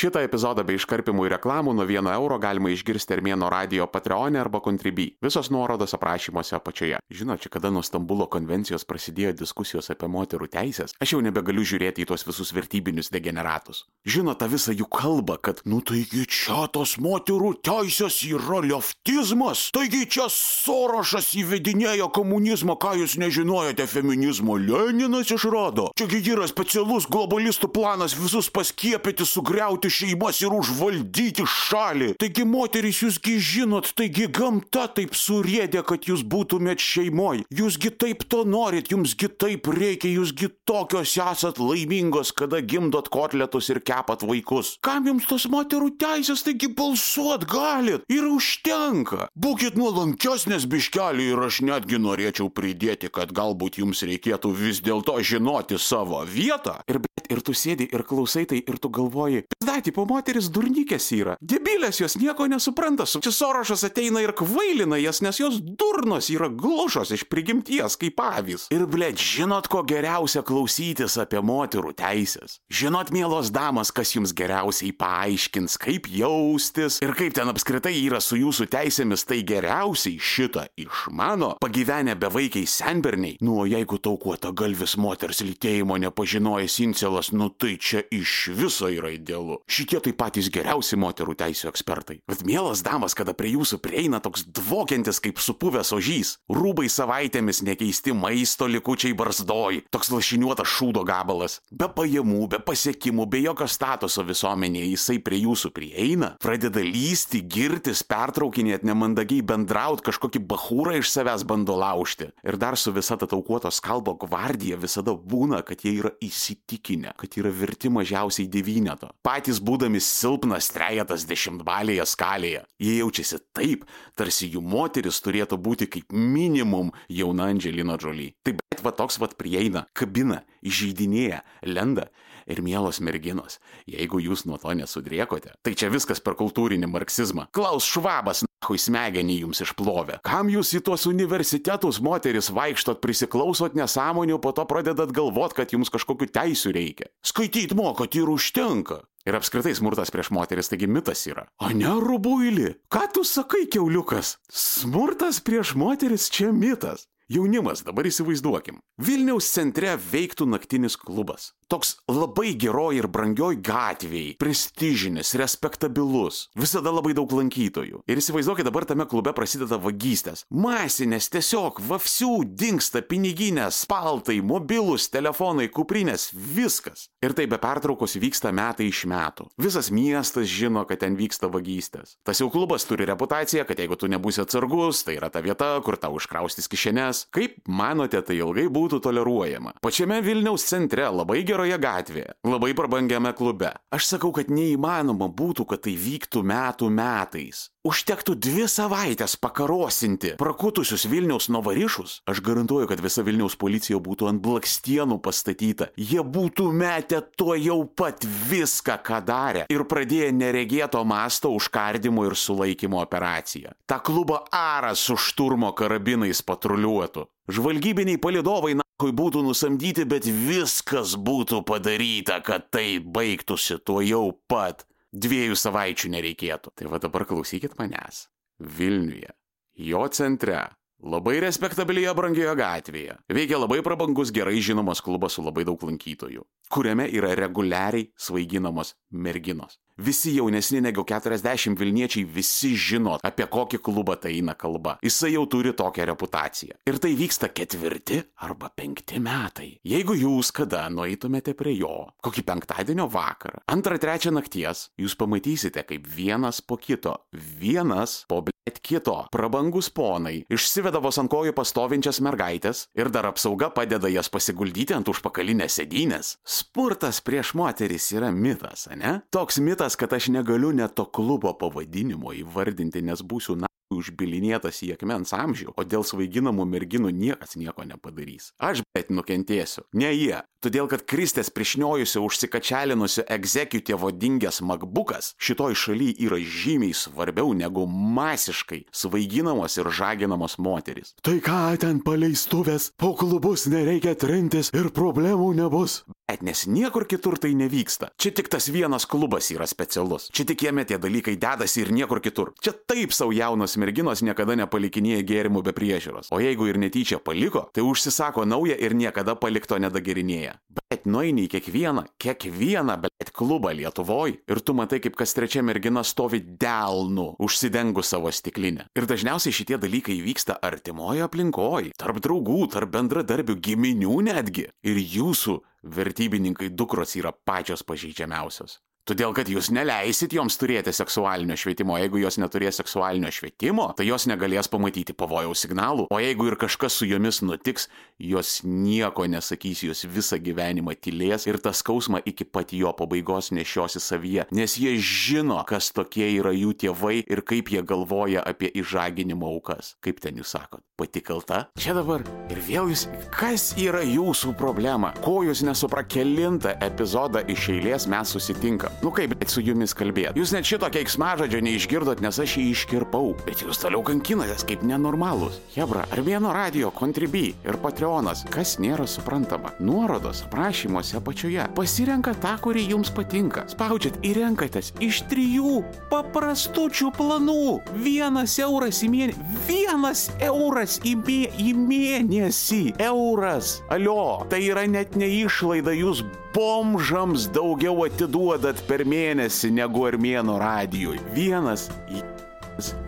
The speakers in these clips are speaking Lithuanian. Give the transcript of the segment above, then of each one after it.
Šitą epizodą bei iškarpimų ir reklamų nuo 1 euro galima išgirsti Armėno radio Patreon arba Contribui. Visos nuorodos aprašymuose apačioje. Žinot, čia kada nuo Stambulo konvencijos prasidėjo diskusijos apie moterų teisės, aš jau nebegaliu žiūrėti į tuos visus vertybinius degeneratus. Žinot, tą visą jų kalbą, kad, nu taigi čia tos moterų teisės yra leftizmas, taigi čia Sorošas įvedinėjo komunizmą, ką jūs nežinojote feminizmo, Leninas išrado. Čiagi yra specialus globalistų planas visus paskiepyti, sugriauti sugriauti šeimas ir užvaldyti šalį. Taigi, moterys, jūsgi žinot, taigi gamta taip surėdė, kad jūs būtumėt šeimoje. Jūsgi taip to norit, jumsgi taip reikia, jūsgi tokios esat laimingos, kada gimdot kotletus ir kepat vaikus. Kam jums tos moterų teisės, taigi balsuot galit ir užtenka. Būkit nuolankesnės biškelį ir aš netgi norėčiau pridėti, kad galbūt jums reikėtų vis dėlto žinoti savo vietą. Ir, ir tu sėdi ir klausai tai ir tu galvoji, Da, tipo moteris durnykės yra. Debilės jos nieko nesupranta. Čia Sorošas ateina ir kvailina jas, nes jos durnos yra glušos iš prigimties kaip avys. Ir blėt, žinot, ko geriausia klausytis apie moterų teisės. Žinot, mielos damas, kas jums geriausiai paaiškins, kaip jaustis ir kaip ten apskritai yra su jūsų teisėmis, tai geriausiai šitą išmano pagyvenę bevaikiai senberniai. Nu, o jeigu taukuota galvis moters lytėjimo nepažinojęs incelas, nu tai čia iš viso yra idealu šitie tai patys geriausi moterų teisų ekspertai. Bet mielas damas, kada prie jūsų prieina toks dvokiantis kaip supuvęs ožys, rūbai savaitėmis nekeisti maisto likučiai barzdoj, toks lašiniuotas šūdo gabalas, be pajamų, be pasiekimų, be jokio statuso visuomenėje, jisai prie jūsų prieina, pradeda lysti, girtis, pertraukinėti, nemandagiai bendrauti, kažkokį bahūrą iš savęs bando laužti. Ir dar su visa ta taukuoto skalbo gvardija visada būna, kad jie yra įsitikinę, kad yra verti mažiausiai devyneto. Patys būdami silpnas trejetas dešimtbalėje skalėje. Jie jaučiasi taip, tarsi jų moteris turėtų būti kaip minimum jauna Angelina Jolie. Taip, bet va toks va prieina, kabina, įžeidinėja, lenda. Ir mielos merginos, jeigu jūs nuo to nesudriekote, tai čia viskas per kultūrinį marksizmą. Klaus Švabas, nahui smegenį jums išplovė. Kam jūs į tuos universitetus moteris vaikštot, prisiklausot nesąmonių, po to pradedat galvot, kad jums kažkokiu teisų reikia. Skaityt mokat ir užtenka. Ir apskritai smurtas prieš moteris taigi mitas yra. O ne rubuilį, ką tu sakai, keuliukas? Smurtas prieš moteris čia mitas. Jaunimas, dabar įsivaizduokim. Vilniaus centre veiktų naktinis klubas. Toks labai geroj ir brangioj gatvėj, prestižinis, respektabilus, visada labai daug lankytojų. Ir įsivaizduokit, dabar tame klube prasideda vagystės. Masinės, tiesiog vafsių dinksta piniginės, paltai, mobilus, telefonai, kuprinės, viskas. Ir tai be pertraukos vyksta metai iš metų. Visas miestas žino, kad ten vyksta vagystės. Tas jau klubas turi reputaciją, kad jeigu tu nebūsi atsargus, tai yra ta vieta, kur tau užkraustis kišenes. Kaip manote, tai ilgai būtų toleruojama? Pačiame Vilniaus centre labai gerai geroje gatvėje, labai prabangiame klube. Aš sakau, kad neįmanoma būtų, kad tai vyktų metų metais. Užtektų dvi savaitės pakarosinti prakutusius Vilniaus novarišus. Aš garantuoju, kad visa Vilniaus policija būtų ant blakstienų pastatyta. Jie būtų metę tuo jau pat viską, ką darė ir pradėję neregėto masto užkardimo ir sulaikymo operaciją. Ta klubo aras su šturmo karabinais patruliuotų. Žvalgybiniai palidovai nakui būtų nusamdyti, bet viskas būtų padaryta, kad tai baigtųsi tuo jau pat dviejų savaičių nereikėtų. Tai va dabar klausykit manęs. Vilniuje, jo centre, labai respektabilioje brangioje gatvėje, veikia labai prabangus, gerai žinomas klubas su labai daug lankytojų, kuriame yra reguliariai svaiginamos merginos. Visi jaunesni negu 40 Vilniečiai visi žino, apie kokį klubą tai eina kalba. Jisai jau turi tokią reputaciją. Ir tai vyksta ketvirti arba penkti metai. Jeigu jūs kada nueitumėte prie jo, kokį penktadienio vakarą, antrą, trečią nakties, jūs pamatysite, kaip vienas po kito, vienas po blėt kito, prabangus ponai, išsiveda vos ant kojų pastovinčias mergaitės ir dar apsauga padeda jas pasiguldyti ant užpakalinės sėdynės. Spurtas prieš moteris yra mitas, ne? Toks mitas tas, kad aš negaliu net to klubo pavadinimo įvardinti, nes būsiu na užbilinėtas į akmens amžių, o dėl svaiginamų merginų niekas nieko nepadarys. Aš bet nukentėsiu, ne jie. Todėl, kad Kristės priešniojusi užsikačialinusio egzekutivo dingęs makbukas šitoj šaly yra žymiai svarbiau negu masiškai svaiginamos ir žaginamos moteris. Tai ką ten paleistuvės, po klubus nereikia trintis ir problemų nebus. Blėt, nes niekur kitur tai nevyksta. Čia tik tas vienas klubas yra specialus. Čia tik jame tie dalykai dedasi ir niekur kitur. Čia taip savo jaunos merginos niekada nepalikinėja gėrimų be priežiūros. O jeigu ir netyčia paliko, tai užsisako naują ir niekada palikto nedagerinėja. Bet nueini į kiekvieną, kiekvieną, bet klubą Lietuvoje ir tu matai, kaip kas trečia mergina stovi delnu, užsidengus savo stiklinę. Ir dažniausiai šitie dalykai vyksta artimoje aplinkoje, tarp draugų, tarp bendradarbių, giminių netgi. Ir jūsų vertybininkai dukros yra pačios pažeidžiamiausios. Todėl, kad jūs neleisit joms turėti seksualinio švietimo. Jeigu jos neturės seksualinio švietimo, tai jos negalės pamatyti pavojaus signalų. O jeigu ir kažkas su jomis nutiks, jos nieko nesakys, jos visą gyvenimą tylės ir tą skausmą iki pat jo pabaigos nešiosi savyje. Nes jie žino, kas tokie yra jų tėvai ir kaip jie galvoja apie išžaginimo aukas. Kaip ten jūs sakot, pati kalta? Čia dabar. Ir vėl jūs, kas yra jūsų problema? Ko jūs nesuprakelintą epizodą iš eilės mes susitinkam? Nu kaip bet su jumis kalbėti? Jūs net šito keiksmažodžio neišgirdot, nes aš jį iškirpau. Bet jūs toliau kankinatės kaip nenormalus. Hebra, ar vieno radio, Contribui ir Patreonas, kas nėra suprantama. Nuorodos aprašymuose apačioje. Pasirenka tą, kuri jums patinka. Spaudžiat ir renkatės iš trijų paprastučių planų. Vienas euras į mėnesį. Vienas euras į, mė į mėnesį. Euras. Alio, tai yra net neišlaida, jūs bomžams daugiau atiduodat per mėnesį negu armėno radijui. Vienas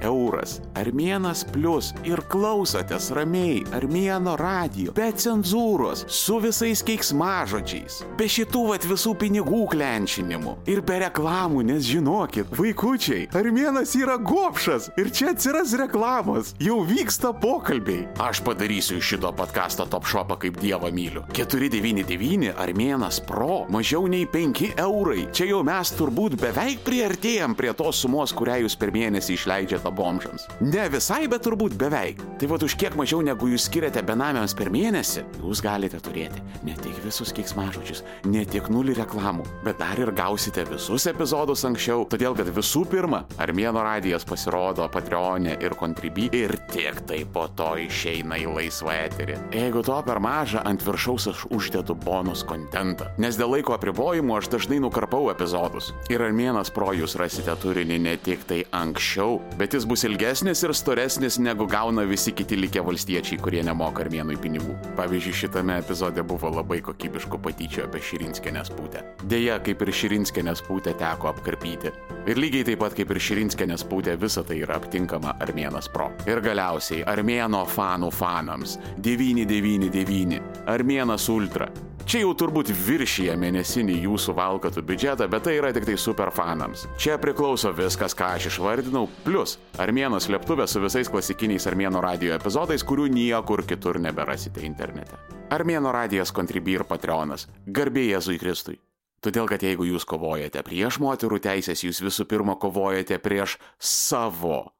euras. Armėnas plus ir klausotės ramiai Armėno radio, be cenzūros, su visais keiksmažodžiais, be šitų vat visų pinigų klenčinimų ir be reklamų, nes žinokit, vaikučiai, Armėnas yra gopšas ir čia atsiras reklamos, jau vyksta pokalbiai. Aš padarysiu iš šito podcast'o top shopą kaip dievą myliu. 499 Armėnas Pro, mažiau nei 5 eurai. Čia jau mes turbūt beveik priartėjom prie tos sumos, kurią jūs per mėnesį išleidžiate bomžams. Ne visai, bet turbūt beveik. Tai vad už kiek mažiau negu jūs skiriate benamiams per mėnesį, jūs galite turėti ne tik visus keiksmažodžius, ne tik nulį reklamų, bet dar ir gausite visus epizodus anksčiau, todėl kad visų pirma, Armėno radijas pasirodo Patreonė ir Contribui ir tik tai po to išeina į laisvą eterį. Jeigu to per maža, ant viršaus aš uždedu bonus kontentą, nes dėl laiko apribojimų aš dažnai nukarpau epizodus. Ir Armėnas pro jūs rasite turinį ne tik tai anksčiau, bet jis bus ilgesnis ir storesnis negu gauna visi kiti likę valstiečiai, kurie nemoka armėnui pinigų. Pavyzdžiui, šitame epizode buvo labai kokybiško patyčio apie Širinskenės pūtę. Deja, kaip ir Širinskenės pūtę teko apkarpyti. Ir lygiai taip pat kaip ir Širinskenės pūtė, visa tai yra aptinkama Armėnas Pro. Ir galiausiai Armėno fanų fanams 999 Armėnas Ultra. Čia jau turbūt viršyje mėnesinį jūsų valkatų biudžetą, bet tai yra tik tai superfanams. Čia priklauso viskas, ką aš išvardinau, plus Armėno slėptuvė su visais klasikiniais Armėno radio epizodais, kurių niekur kitur neberasite internete. Armėno radijas Contribui ir Patreonas. Garbė Jėzui Kristui. Todėl, kad jeigu jūs kovojate prieš moterų teisės, jūs visų pirma kovojate prieš savo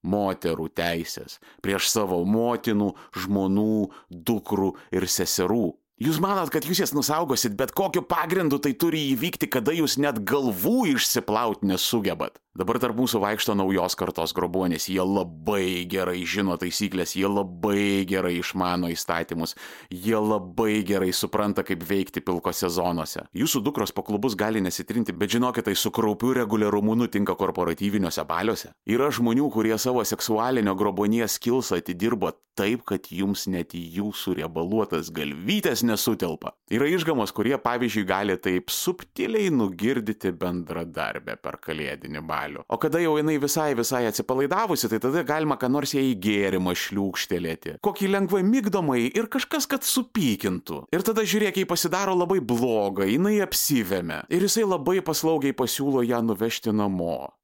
moterų teisės, prieš savo motinų, žmonų, dukrų ir seserų. Jūs manot, kad jūs jas nusaugosit, bet kokiu pagrindu tai turi įvykti, kada jūs net galvų išsiplaut nesugebat. Dabar tarp mūsų vaikšto naujos kartos grobuonės, jie labai gerai žino taisyklės, jie labai gerai išmano įstatymus, jie labai gerai supranta, kaip veikti pilkose zonose. Jūsų dukros po klubus gali nesitrinti, bet žinokit, tai su kraupiu reguliarumu nutinka korporatyviniuose baliuose. Yra žmonių, kurie savo seksualinio grobuonies kilsą atidirbo taip, kad jums net jūsų riebaluotas galvytės nesutelpa. Yra išgamos, kurie, pavyzdžiui, gali taip subtiliai nugirdyti bendradarbę per kalėdinį balį galių. O kada jau jinai visai visai atsipalaidavusi, tai tada galima ką nors ją į gėrimą šliūkštelėti. Kokį lengvai mygdomai ir kažkas, kad supykintų. Ir tada žiūrėk, jai pasidaro labai bloga, jinai apsivėmė. Ir jisai labai paslaugiai pasiūlo ją nuvežti namo.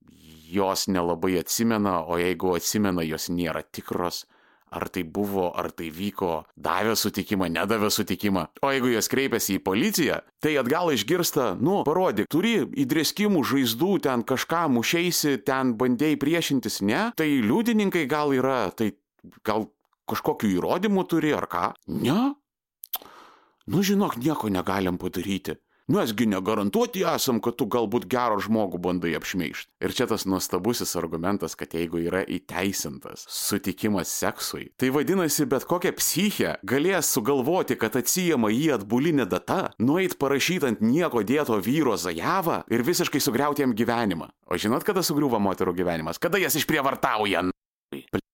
Jos nelabai atsimena, o jeigu atsimena, jos nėra tikros ar tai buvo, ar tai vyko, davė sutikimą, nedavė sutikimą. O jeigu jos kreipiasi į policiją, tai atgal išgirsta, nu, parodyk, turi įdreskimų žaizdų, ten kažką mušeisi, ten bandėjai priešintis, ne, tai liudininkai gal yra, tai gal kažkokiu įrodymu turi ar ką? Ne? Nu, žinok, nieko negalim padaryti. Mesgi negarantuoti esam, kad tu galbūt gerą žmogų bandai apšmeišti. Ir čia tas nuostabusis argumentas, kad jeigu yra įteisintas sutikimas seksui, tai vadinasi, bet kokia psichė galės sugalvoti, kad atsijama jį atbulinė data, nueit parašyti ant nieko dėto vyro zajavą ir visiškai sugriauti jam gyvenimą. O žinot, kada sugriuva moterų gyvenimas? Kada jas išprievartauja?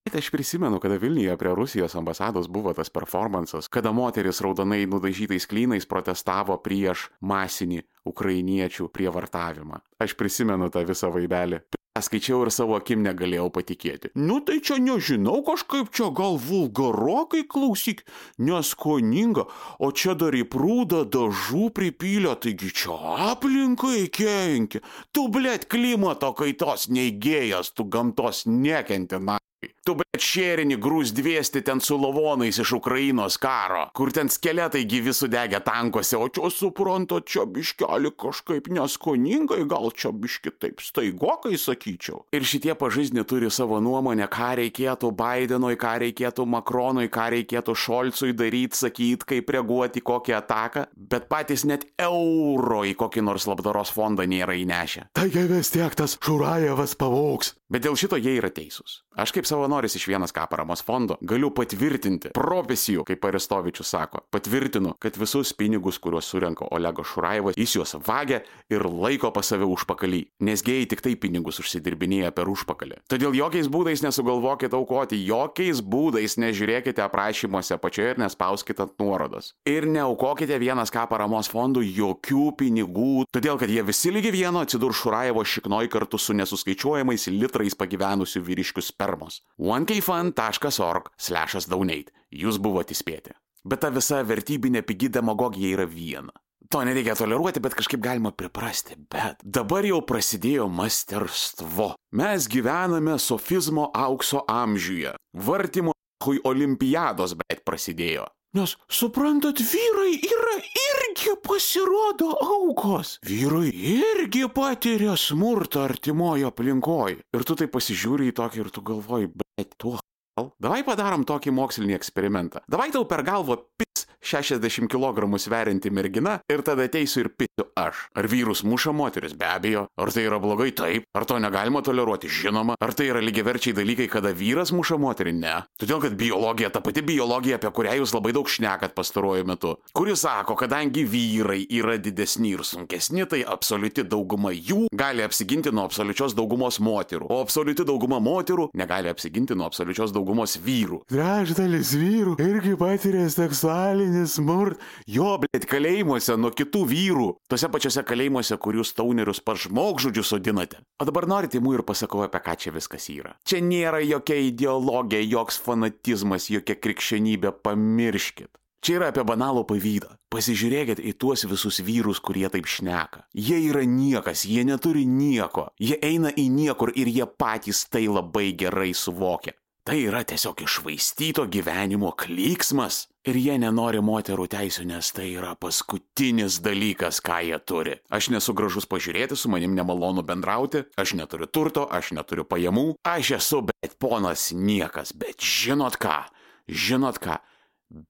Bet aš prisimenu, kada Vilniuje prie Rusijos ambasados buvo tas performances, kada moteris raudonai nudažytais klynais protestavo prieš masinį ukrainiečių prievartavimą. Aš prisimenu tą visą vaibelį. Skaičiau ir savo akim negalėjau patikėti. Nu tai čia nežinau, kažkaip čia gal vulgarokai klausyk, neskoninga, o čia dar į prūdą dažų pripylė, taigi čia aplinkai kenkia. Tu blėt klimato kaitos neįgėjas, tu gamtos nekenti, na. Tu, bet šėrinį grūs dviesti ten su lavonais iš Ukrainos karo, kur ten skeletai gyvi sudegę tankuose, o čia suprantu, čia biškelį kažkaip neskoningai, gal čia biški taip staigokai sakyčiau. Ir šitie pažaisni turi savo nuomonę, ką reikėtų Bidenui, ką reikėtų Makronui, ką reikėtų Šolcui daryti, sakyti, kaip reaguoti kokią ataką, bet patys net euro į kokį nors labdaros fondą nėra įnešę. Taigi vis tiek tas Šurajevas pavoks. Bet dėl šito jie yra teisūs. Aš kaip savanoris iš vienas ką paramos fondo galiu patvirtinti profesijų, kaip Aristovičius sako. Patvirtinu, kad visus pinigus, kuriuos surenka Olegas Šuraivas, jis juos vagia ir laiko pas save užpakalį. Nes gėjai tik tai pinigus užsidirbinėja per užpakalį. Todėl jokiais būdais nesugalvokite aukoti, jokiais būdais nežiūrėkite aprašymuose apačioje ir nespauskite ant nuorodos. Ir neaukokite vienas ką paramos fondų jokių pinigų, todėl kad jie visi lygi vieno atsidurs Šuraivo šiknoj kartu su nesuskaičiuojamais litrais pagyvenusių vyriškių spermos. onekfan.org/donate. Jūs buvote įspėti. Bet ta visa vertybinė pigi demagogija yra viena. To nereikia toleruoti, bet kažkaip galima priprasti. Bet dabar jau prasidėjo masterstvo. Mes gyvename sofizmo aukso amžiuje. Vartimo hui olimpiados beveik prasidėjo. Nes, suprantat, vyrai yra irgi pasirodo aukos. Vyrai irgi patiria smurtą artimojo aplinkoje. Ir tu tai pasižiūri į tokį ir tu galvoji, bet tuo. Davai padarom tokį mokslinį eksperimentą. Davai tau per galvą pis 60 kg sverianti mergina ir tada ateisiu ir pisiu aš. Ar vyrus muša moteris? Be abejo. Ar tai yra blogai? Taip. Ar to negalima toleruoti? Žinoma. Ar tai yra lygiaverčiai dalykai, kada vyras muša moterį? Ne. Todėl, kad biologija, ta pati biologija, apie kurią jūs labai daug šnekat pastaruoju metu, kuri sako, kadangi vyrai yra didesni ir sunkesni, tai absoliuti dauguma jų gali apsiginti nuo absoliučios daugumos moterų, o absoliuti dauguma moterų negali apsiginti nuo absoliučios daugumos vyrų. Trečdalis vyrų irgi patiria seksualinį smurtą. Jo, blėt, kalėjimuose nuo kitų vyrų. Tose pačiose kalėjimuose, kur jūs taunerius par žmogžudžius sodinate. O dabar norite imu ir pasakau, apie ką čia viskas yra. Čia nėra jokia ideologija, joks fanatizmas, jokia krikščionybė, pamirškit. Čia yra apie banalų pavydą. Pasižiūrėkit į tuos visus vyrus, kurie taip šneka. Jie yra niekas, jie neturi nieko. Jie eina į niekur ir jie patys tai labai gerai suvokia. Tai yra tiesiog išvaistyto gyvenimo klyksmas. Ir jie nenori moterų teisų, nes tai yra paskutinis dalykas, ką jie turi. Aš nesu gražus pažiūrėti, su manim nemalonu bendrauti, aš neturiu turto, aš neturiu pajamų, aš esu bet ponas niekas, bet žinot ką, žinot ką,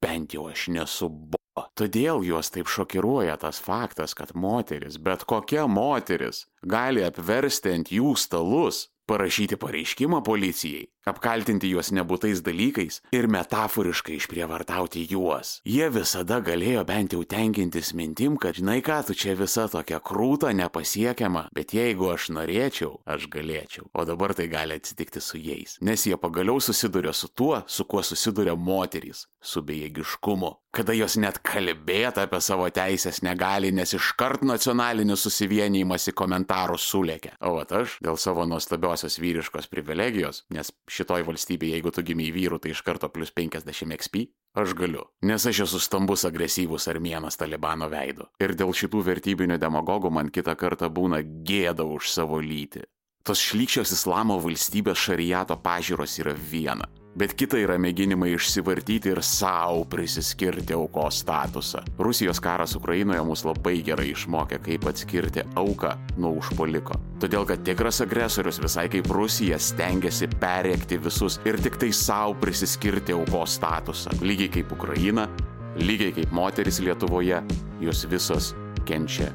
bent jau aš nesu bo. Todėl juos taip šokiruoja tas faktas, kad moteris, bet kokia moteris, gali apversti ant jų stalus parašyti pareiškimą policijai, apkaltinti juos nebūtais dalykais ir metaforiškai išprievartauti juos. Jie visada galėjo bent jau tenkintis mintim, kad žinai ką, tu čia visa tokia krūta, nepasiekiama, bet jeigu aš norėčiau, aš galėčiau. O dabar tai gali atsitikti su jais, nes jie pagaliau susiduria su tuo, su kuo susiduria moterys - su bejėgiškumu. Kada jos net kalbėti apie savo teisės negali, nes iškart nacionalinis susivienijimas į komentarus sulėkia. O aš dėl savo nuostabiosios vyriškos privilegijos, nes šitoj valstybėje, jeigu tu gimiai vyrų, tai iš karto plus 50 XP. Aš galiu, nes aš esu stambus agresyvus armėnas talibano veidu. Ir dėl šitų vertybinių demagogų man kitą kartą būna gėda už savo lytį. Tos šlykščios islamo valstybės šariato pažiūros yra viena. Bet kita yra mėginimai išsivartyti ir savo prisiskirti aukos statusą. Rusijos karas Ukrainoje mus labai gerai išmokė, kaip atskirti auką nuo užpoliko. Todėl, kad tikras agresorius visai kaip Rusija stengiasi perėkti visus ir tik tai savo prisiskirti aukos statusą. Lygiai kaip Ukraina, lygiai kaip moteris Lietuvoje, jos visos kenčia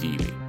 tyliai.